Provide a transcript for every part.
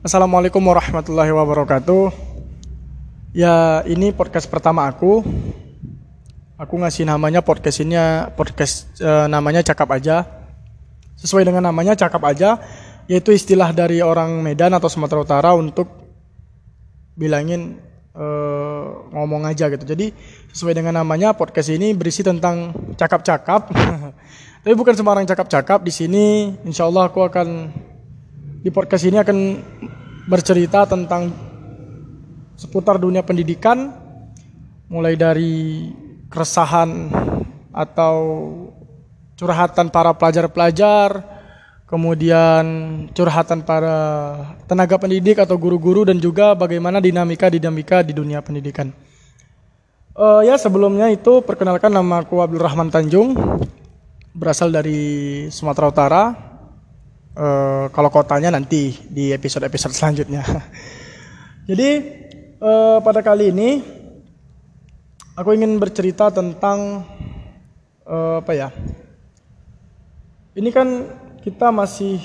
Assalamualaikum warahmatullahi wabarakatuh. Ya, ini podcast pertama aku. Aku ngasih namanya podcast ini podcast eh, namanya Cakap Aja. Sesuai dengan namanya Cakap Aja, yaitu istilah dari orang Medan atau Sumatera Utara untuk bilangin eh, ngomong aja gitu. Jadi sesuai dengan namanya podcast ini berisi tentang cakap-cakap. Tapi bukan sembarang cakap-cakap. Di sini, insya Allah aku akan di podcast ini akan bercerita tentang seputar dunia pendidikan, mulai dari keresahan atau curhatan para pelajar-pelajar, kemudian curhatan para tenaga pendidik atau guru-guru dan juga bagaimana dinamika-dinamika di dunia pendidikan. Uh, ya sebelumnya itu perkenalkan nama aku Abdul Rahman Tanjung, berasal dari Sumatera Utara, uh, kalau kotanya nanti di episode-episode selanjutnya. Jadi uh, pada kali ini aku ingin bercerita tentang uh, apa ya? Ini kan kita masih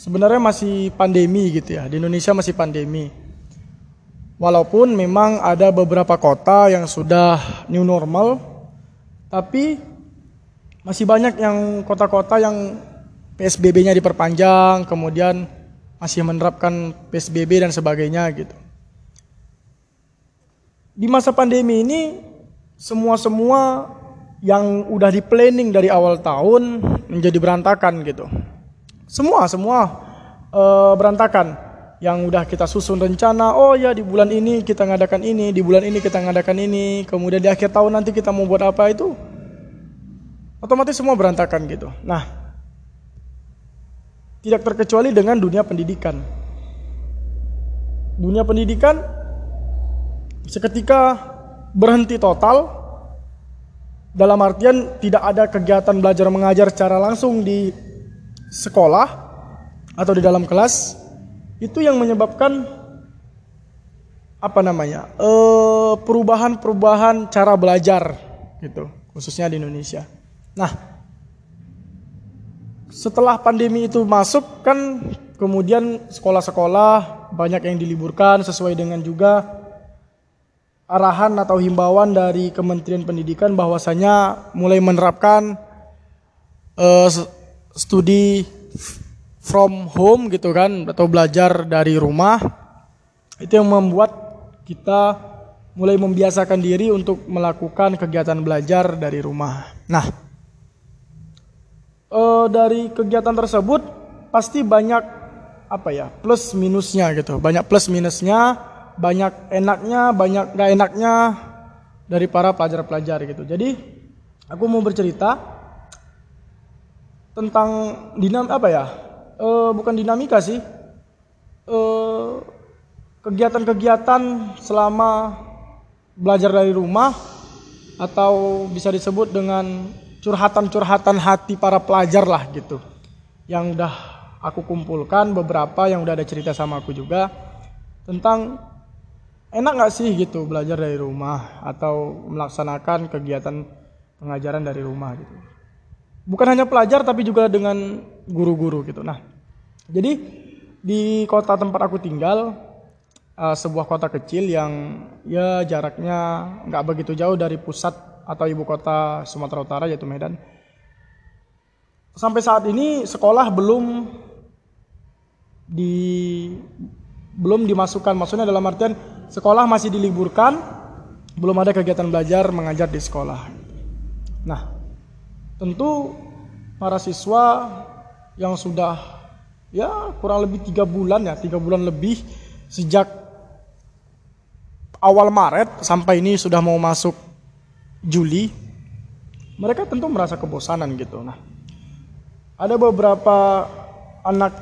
sebenarnya masih pandemi gitu ya. Di Indonesia masih pandemi. Walaupun memang ada beberapa kota yang sudah new normal, tapi masih banyak yang kota-kota yang PSBB-nya diperpanjang, kemudian masih menerapkan PSBB dan sebagainya gitu. Di masa pandemi ini semua-semua yang udah di planning dari awal tahun menjadi berantakan gitu. Semua semua uh, berantakan. Yang udah kita susun rencana, oh ya di bulan ini kita ngadakan ini, di bulan ini kita ngadakan ini, kemudian di akhir tahun nanti kita mau buat apa itu, otomatis semua berantakan gitu. Nah, tidak terkecuali dengan dunia pendidikan. Dunia pendidikan seketika berhenti total dalam artian tidak ada kegiatan belajar mengajar secara langsung di sekolah atau di dalam kelas itu yang menyebabkan apa namanya eh, perubahan-perubahan cara belajar gitu khususnya di Indonesia. Nah setelah pandemi itu masuk kan kemudian sekolah-sekolah banyak yang diliburkan sesuai dengan juga arahan atau himbauan dari Kementerian Pendidikan bahwasanya mulai menerapkan uh, studi from home gitu kan atau belajar dari rumah itu yang membuat kita mulai membiasakan diri untuk melakukan kegiatan belajar dari rumah. Nah, uh, dari kegiatan tersebut pasti banyak apa ya plus minusnya gitu. Banyak plus minusnya banyak enaknya banyak gak enaknya dari para pelajar-pelajar gitu. Jadi aku mau bercerita tentang dinam apa ya e, bukan dinamika sih kegiatan kegiatan-kegiatan selama belajar dari rumah atau bisa disebut dengan curhatan-curhatan hati para pelajar lah gitu. Yang udah aku kumpulkan beberapa yang udah ada cerita sama aku juga tentang enak nggak sih gitu belajar dari rumah atau melaksanakan kegiatan pengajaran dari rumah gitu. Bukan hanya pelajar tapi juga dengan guru-guru gitu. Nah, jadi di kota tempat aku tinggal uh, sebuah kota kecil yang ya jaraknya nggak begitu jauh dari pusat atau ibu kota Sumatera Utara yaitu Medan. Sampai saat ini sekolah belum di belum dimasukkan maksudnya dalam artian sekolah masih diliburkan belum ada kegiatan belajar mengajar di sekolah nah tentu para siswa yang sudah ya kurang lebih tiga bulan ya tiga bulan lebih sejak awal Maret sampai ini sudah mau masuk Juli, mereka tentu merasa kebosanan gitu. Nah, ada beberapa anak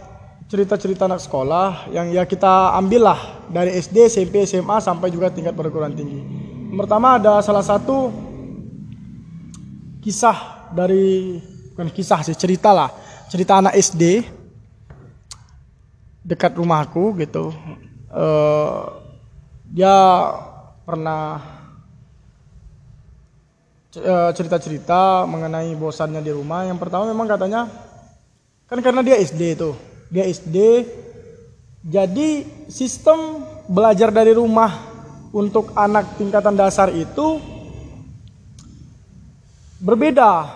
cerita-cerita anak sekolah yang ya kita ambil lah dari SD, SMP, SMA sampai juga tingkat perguruan tinggi. pertama ada salah satu kisah dari bukan kisah sih cerita lah cerita anak SD dekat rumahku gitu. Uh, dia pernah cerita-cerita mengenai bosannya di rumah. Yang pertama memang katanya kan karena dia SD itu, dia SD Jadi sistem belajar dari rumah untuk anak tingkatan dasar itu berbeda,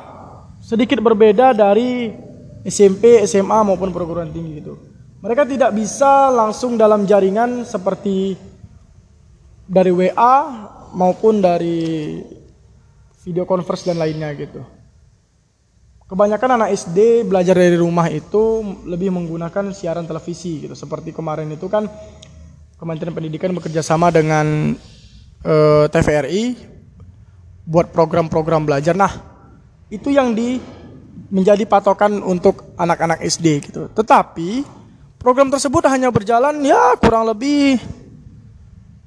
sedikit berbeda dari SMP, SMA maupun perguruan tinggi itu. Mereka tidak bisa langsung dalam jaringan seperti dari WA maupun dari video conference dan lainnya gitu. Kebanyakan anak SD belajar dari rumah itu lebih menggunakan siaran televisi gitu. Seperti kemarin itu kan Kementerian Pendidikan bekerja sama dengan eh, TVRI buat program-program belajar. Nah, itu yang di menjadi patokan untuk anak-anak SD gitu. Tetapi program tersebut hanya berjalan ya kurang lebih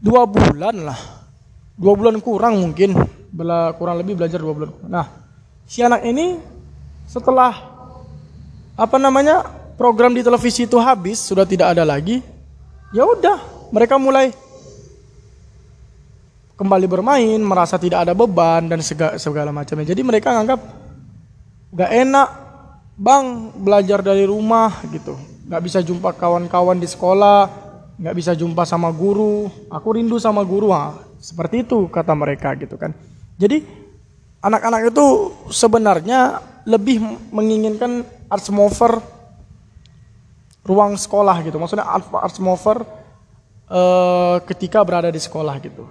dua bulan lah, dua bulan kurang mungkin, Bela, kurang lebih belajar dua bulan. Nah, si anak ini setelah apa namanya program di televisi itu habis sudah tidak ada lagi ya udah mereka mulai kembali bermain merasa tidak ada beban dan segala, segala macamnya jadi mereka anggap gak enak bang belajar dari rumah gitu gak bisa jumpa kawan-kawan di sekolah gak bisa jumpa sama guru aku rindu sama guru ha. seperti itu kata mereka gitu kan jadi anak-anak itu sebenarnya lebih menginginkan arts mover ruang sekolah gitu. Maksudnya arts mover uh, ketika berada di sekolah gitu.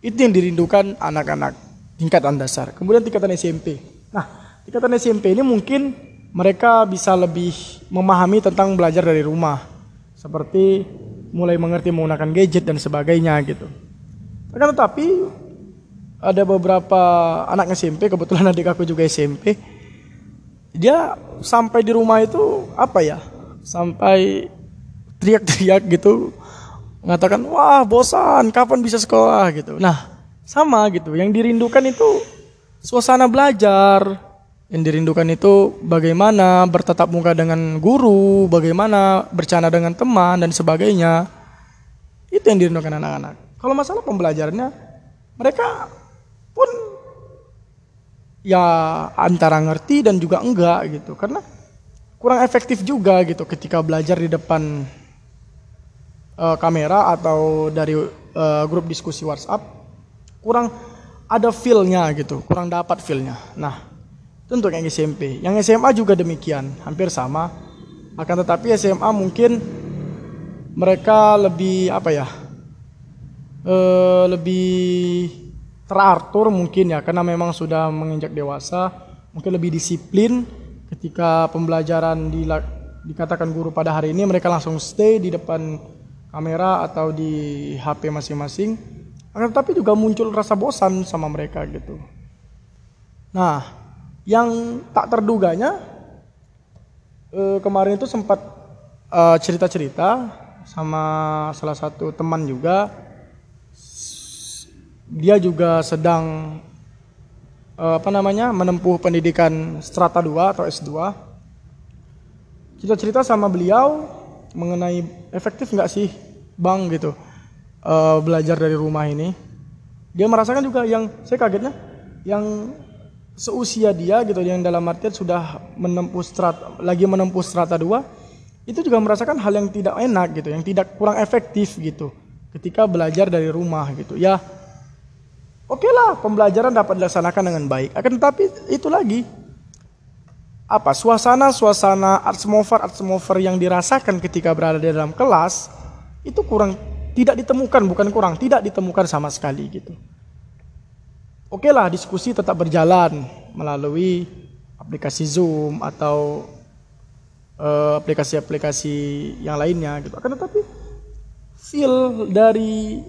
Itu yang dirindukan anak-anak tingkatan dasar. Kemudian tingkatan SMP. Nah, tingkatan SMP ini mungkin mereka bisa lebih memahami tentang belajar dari rumah. Seperti mulai mengerti menggunakan gadget dan sebagainya gitu. Akan tetapi ada beberapa anak SMP, kebetulan adik aku juga SMP, dia sampai di rumah itu apa ya sampai teriak-teriak gitu mengatakan wah bosan kapan bisa sekolah? gitu. Nah sama gitu yang dirindukan itu suasana belajar. Yang dirindukan itu bagaimana bertatap muka dengan guru bagaimana bercanda dengan teman dan sebagainya. Itu yang dirindukan anak-anak. Kalau masalah pembelajarannya mereka pun ya antara ngerti dan juga enggak gitu. Karena kurang efektif juga gitu ketika belajar di depan uh, kamera atau dari uh, grup diskusi WhatsApp kurang ada feelnya gitu kurang dapat feelnya. Nah itu untuk yang SMP yang SMA juga demikian hampir sama. Akan tetapi SMA mungkin mereka lebih apa ya uh, lebih teratur mungkin ya karena memang sudah menginjak dewasa mungkin lebih disiplin. Ketika pembelajaran di, dikatakan guru pada hari ini mereka langsung stay di depan kamera atau di HP masing-masing. Akan tetapi juga muncul rasa bosan sama mereka gitu. Nah yang tak terduganya eh, kemarin itu sempat eh, cerita-cerita sama salah satu teman juga dia juga sedang uh, apa namanya menempuh pendidikan strata 2 atau S2. Kita cerita sama beliau mengenai efektif nggak sih bang gitu uh, belajar dari rumah ini. Dia merasakan juga yang saya kagetnya yang seusia dia gitu yang dalam artian sudah menempuh strata lagi menempuh strata 2 itu juga merasakan hal yang tidak enak gitu, yang tidak kurang efektif gitu ketika belajar dari rumah gitu. Ya Oke okay lah, pembelajaran dapat dilaksanakan dengan baik. Akan tetapi itu lagi apa suasana suasana arts mover arts mover yang dirasakan ketika berada di dalam kelas itu kurang tidak ditemukan bukan kurang tidak ditemukan sama sekali gitu. Oke okay lah diskusi tetap berjalan melalui aplikasi Zoom atau eh, aplikasi-aplikasi uh, yang lainnya gitu. Akan tetapi feel dari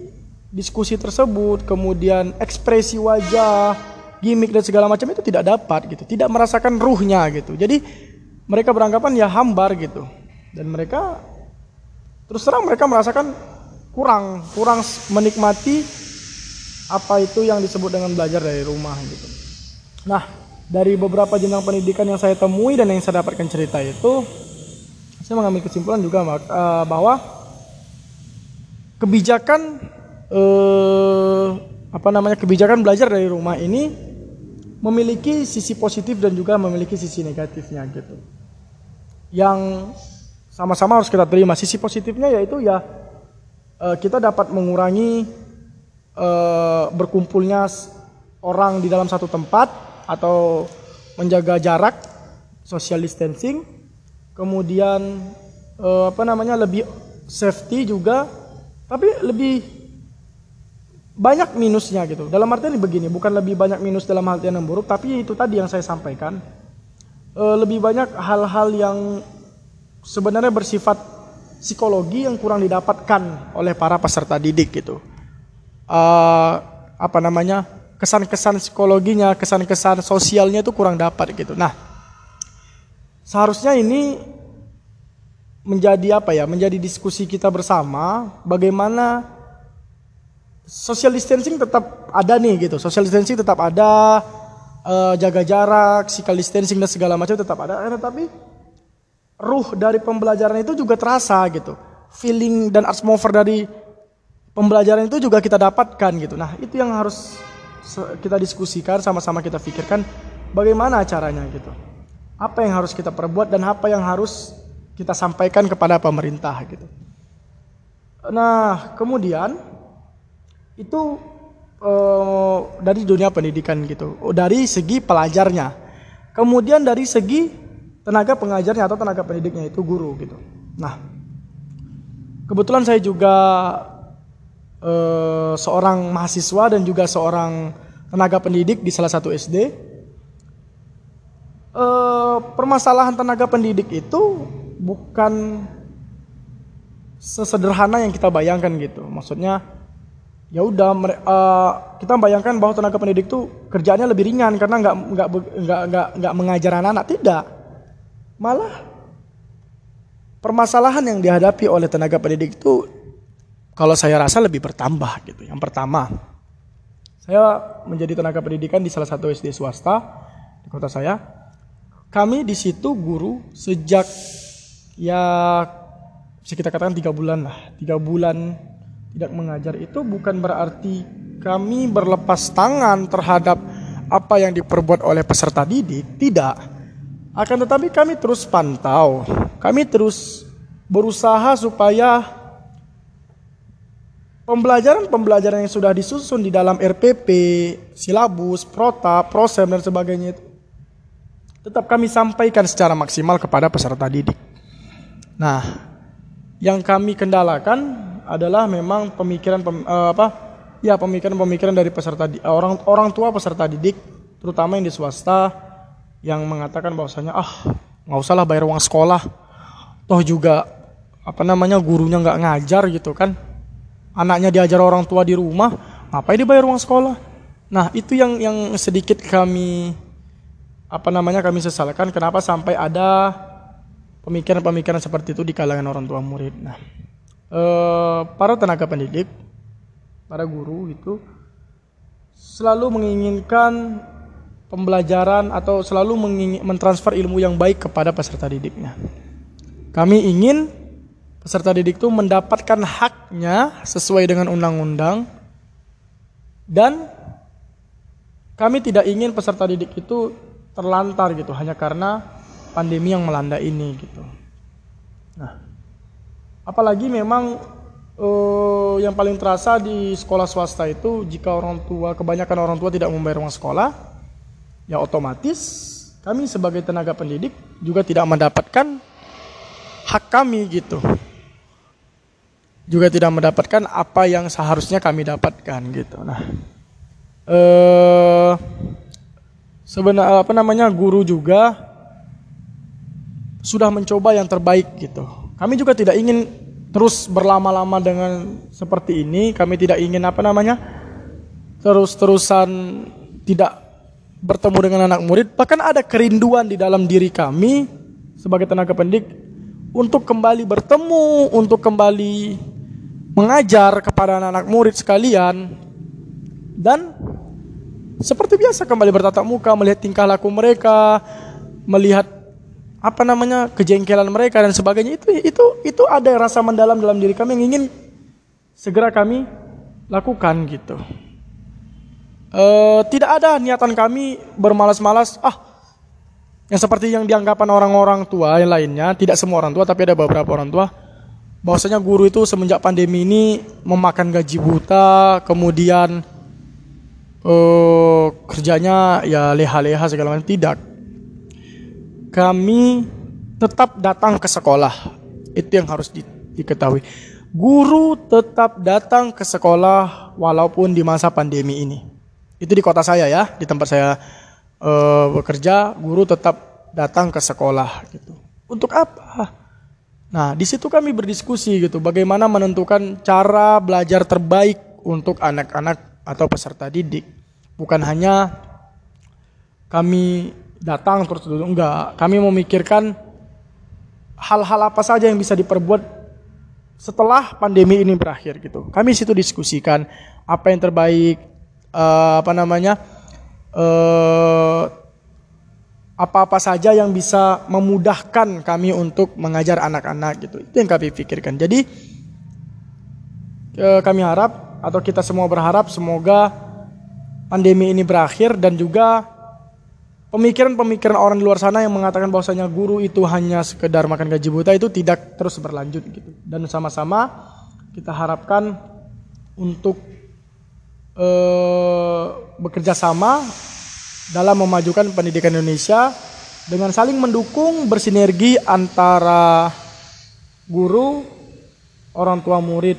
diskusi tersebut, kemudian ekspresi wajah, gimmick dan segala macam itu tidak dapat gitu, tidak merasakan ruhnya gitu. Jadi mereka beranggapan ya hambar gitu. Dan mereka terus terang mereka merasakan kurang, kurang menikmati apa itu yang disebut dengan belajar dari rumah gitu. Nah, dari beberapa jenjang pendidikan yang saya temui dan yang saya dapatkan cerita itu, saya mengambil kesimpulan juga eh, bahwa kebijakan eh, apa namanya kebijakan belajar dari rumah ini memiliki sisi positif dan juga memiliki sisi negatifnya gitu. Yang sama-sama harus kita terima. Sisi positifnya yaitu ya uh, kita dapat mengurangi uh, berkumpulnya orang di dalam satu tempat atau menjaga jarak, social distancing, kemudian uh, apa namanya lebih safety juga, tapi lebih banyak minusnya gitu. Dalam artian begini, bukan lebih banyak minus dalam hal yang buruk, tapi itu tadi yang saya sampaikan. Uh, lebih banyak hal-hal yang sebenarnya bersifat psikologi yang kurang didapatkan oleh para peserta didik gitu. Uh, apa namanya kesan-kesan psikologinya, kesan-kesan sosialnya itu kurang dapat gitu. Nah, seharusnya ini menjadi apa ya? Menjadi diskusi kita bersama bagaimana social distancing tetap ada nih gitu. Social distancing tetap ada, uh, jaga jarak, physical distancing dan segala macam tetap ada. Eh, tetapi ruh dari pembelajaran itu juga terasa gitu. Feeling dan atmosfer dari pembelajaran itu juga kita dapatkan gitu. Nah, itu yang harus kita diskusikan sama-sama kita pikirkan bagaimana caranya gitu. Apa yang harus kita perbuat dan apa yang harus kita sampaikan kepada pemerintah gitu. Nah, kemudian itu uh, dari dunia pendidikan gitu. Dari segi pelajarnya. Kemudian dari segi tenaga pengajarnya atau tenaga pendidiknya itu guru gitu. Nah, kebetulan saya juga eh, seorang mahasiswa dan juga seorang tenaga pendidik di salah satu SD. Eh, permasalahan tenaga pendidik itu bukan sesederhana yang kita bayangkan gitu. Maksudnya ya udah uh, kita bayangkan bahwa tenaga pendidik itu kerjaannya lebih ringan karena nggak nggak nggak nggak nggak mengajar anak-anak tidak Malah permasalahan yang dihadapi oleh tenaga pendidik itu kalau saya rasa lebih bertambah gitu. Yang pertama, saya menjadi tenaga pendidikan di salah satu SD swasta di kota saya. Kami di situ guru sejak ya bisa kita katakan tiga bulan lah. Tiga bulan tidak mengajar itu bukan berarti kami berlepas tangan terhadap apa yang diperbuat oleh peserta didik. Tidak akan tetapi kami terus pantau, kami terus berusaha supaya pembelajaran-pembelajaran yang sudah disusun di dalam RPP, silabus, prota, prosem dan sebagainya itu tetap kami sampaikan secara maksimal kepada peserta didik. Nah, yang kami kendalakan adalah memang pemikiran pem, uh, apa? Ya, pemikiran-pemikiran dari peserta orang orang tua peserta didik, terutama yang di swasta yang mengatakan bahwasanya ah nggak usahlah bayar uang sekolah. Toh juga apa namanya gurunya nggak ngajar gitu kan. Anaknya diajar orang tua di rumah ngapain dibayar uang sekolah? Nah itu yang yang sedikit kami apa namanya kami sesalkan kenapa sampai ada pemikiran-pemikiran seperti itu di kalangan orang tua murid. Nah eh, para tenaga pendidik para guru itu selalu menginginkan pembelajaran atau selalu mentransfer ilmu yang baik kepada peserta didiknya. Kami ingin peserta didik itu mendapatkan haknya sesuai dengan undang-undang dan kami tidak ingin peserta didik itu terlantar gitu hanya karena pandemi yang melanda ini gitu. Nah, apalagi memang uh, yang paling terasa di sekolah swasta itu jika orang tua kebanyakan orang tua tidak membayar uang sekolah ya otomatis kami sebagai tenaga pendidik juga tidak mendapatkan hak kami gitu. Juga tidak mendapatkan apa yang seharusnya kami dapatkan gitu. Nah, eh sebenarnya apa namanya guru juga sudah mencoba yang terbaik gitu. Kami juga tidak ingin terus berlama-lama dengan seperti ini. Kami tidak ingin apa namanya terus-terusan tidak bertemu dengan anak murid, bahkan ada kerinduan di dalam diri kami sebagai tenaga pendidik untuk kembali bertemu, untuk kembali mengajar kepada anak-anak murid sekalian dan seperti biasa kembali bertatap muka, melihat tingkah laku mereka, melihat apa namanya kejengkelan mereka dan sebagainya itu itu itu ada rasa mendalam dalam diri kami yang ingin segera kami lakukan gitu. Uh, tidak ada niatan kami bermalas-malas. Ah, Yang seperti yang dianggapan orang-orang tua yang lainnya, tidak semua orang tua tapi ada beberapa orang tua bahwasanya guru itu semenjak pandemi ini memakan gaji buta, kemudian uh, kerjanya ya leha-leha segala macam tidak. Kami tetap datang ke sekolah. Itu yang harus di, diketahui. Guru tetap datang ke sekolah walaupun di masa pandemi ini. Itu di kota saya ya, di tempat saya uh, bekerja, guru tetap datang ke sekolah gitu. Untuk apa? Nah, di situ kami berdiskusi gitu, bagaimana menentukan cara belajar terbaik untuk anak-anak atau peserta didik. Bukan hanya kami datang terus duduk enggak, kami memikirkan hal-hal apa saja yang bisa diperbuat setelah pandemi ini berakhir gitu. Kami situ diskusikan apa yang terbaik, uh, apa namanya, uh, apa-apa saja yang bisa memudahkan kami untuk mengajar anak-anak gitu. Itu yang kami pikirkan. Jadi eh, kami harap atau kita semua berharap semoga pandemi ini berakhir dan juga pemikiran-pemikiran orang di luar sana yang mengatakan bahwasanya guru itu hanya sekedar makan gaji buta itu tidak terus berlanjut gitu. Dan sama-sama kita harapkan untuk eh, bekerja sama dalam memajukan pendidikan Indonesia dengan saling mendukung bersinergi antara guru, orang tua murid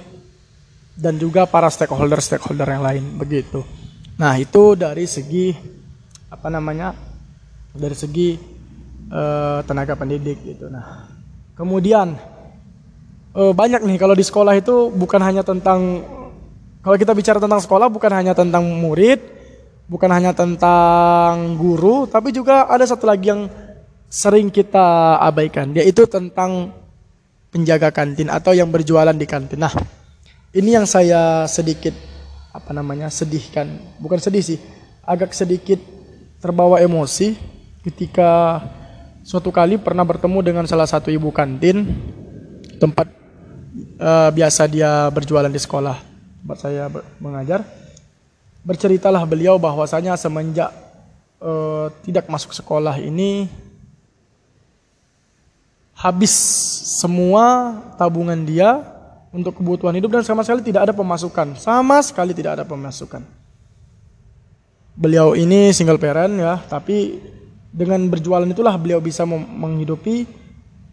dan juga para stakeholder-stakeholder yang lain begitu. Nah, itu dari segi apa namanya? Dari segi uh, tenaga pendidik gitu. Nah, kemudian uh, banyak nih kalau di sekolah itu bukan hanya tentang kalau kita bicara tentang sekolah bukan hanya tentang murid, bukan hanya tentang guru, tapi juga ada satu lagi yang sering kita abaikan, yaitu tentang penjaga kantin atau yang berjualan di kantin. Nah, ini yang saya sedikit apa namanya sedihkan, bukan sedih sih, agak sedikit terbawa emosi ketika suatu kali pernah bertemu dengan salah satu ibu kantin tempat uh, biasa dia berjualan di sekolah tempat saya mengajar berceritalah beliau bahwasanya semenjak uh, tidak masuk sekolah ini habis semua tabungan dia untuk kebutuhan hidup dan sama sekali tidak ada pemasukan. Sama sekali tidak ada pemasukan. Beliau ini single parent ya, tapi dengan berjualan itulah beliau bisa menghidupi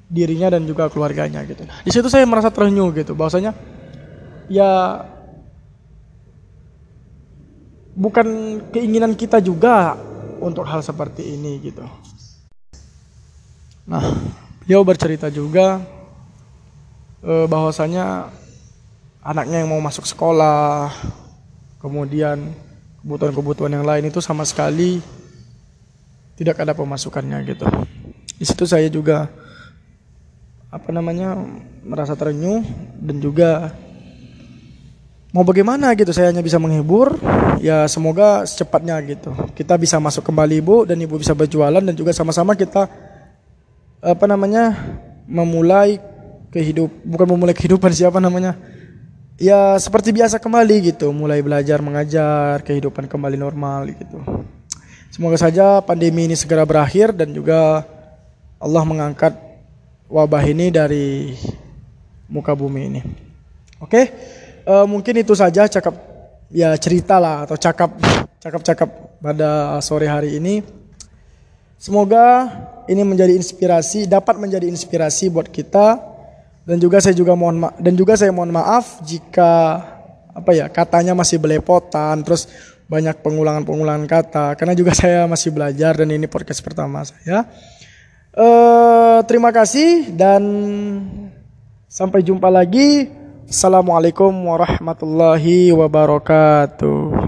dirinya dan juga keluarganya gitu. Di situ saya merasa terenyuh gitu bahwasanya ya bukan keinginan kita juga untuk hal seperti ini gitu. Nah, beliau bercerita juga eh, bahwasanya anaknya yang mau masuk sekolah, kemudian kebutuhan-kebutuhan yang lain itu sama sekali tidak ada pemasukannya gitu. Di situ saya juga apa namanya merasa terenyuh dan juga mau bagaimana gitu saya hanya bisa menghibur ya semoga secepatnya gitu. Kita bisa masuk kembali ibu dan ibu bisa berjualan dan juga sama-sama kita apa namanya memulai kehidup bukan memulai kehidupan siapa namanya ya seperti biasa kembali gitu. Mulai belajar mengajar kehidupan kembali normal gitu semoga saja pandemi ini segera berakhir dan juga Allah mengangkat wabah ini dari muka bumi ini. Oke? Uh, mungkin itu saja cakap ya cerita lah atau cakap cakap-cakap pada sore hari ini. Semoga ini menjadi inspirasi, dapat menjadi inspirasi buat kita. Dan juga saya juga mohon dan juga saya mohon maaf jika apa ya katanya masih belepotan. Terus banyak pengulangan-pengulangan kata karena juga saya masih belajar dan ini podcast pertama saya. Uh, terima kasih dan sampai jumpa lagi. Assalamualaikum warahmatullahi wabarakatuh.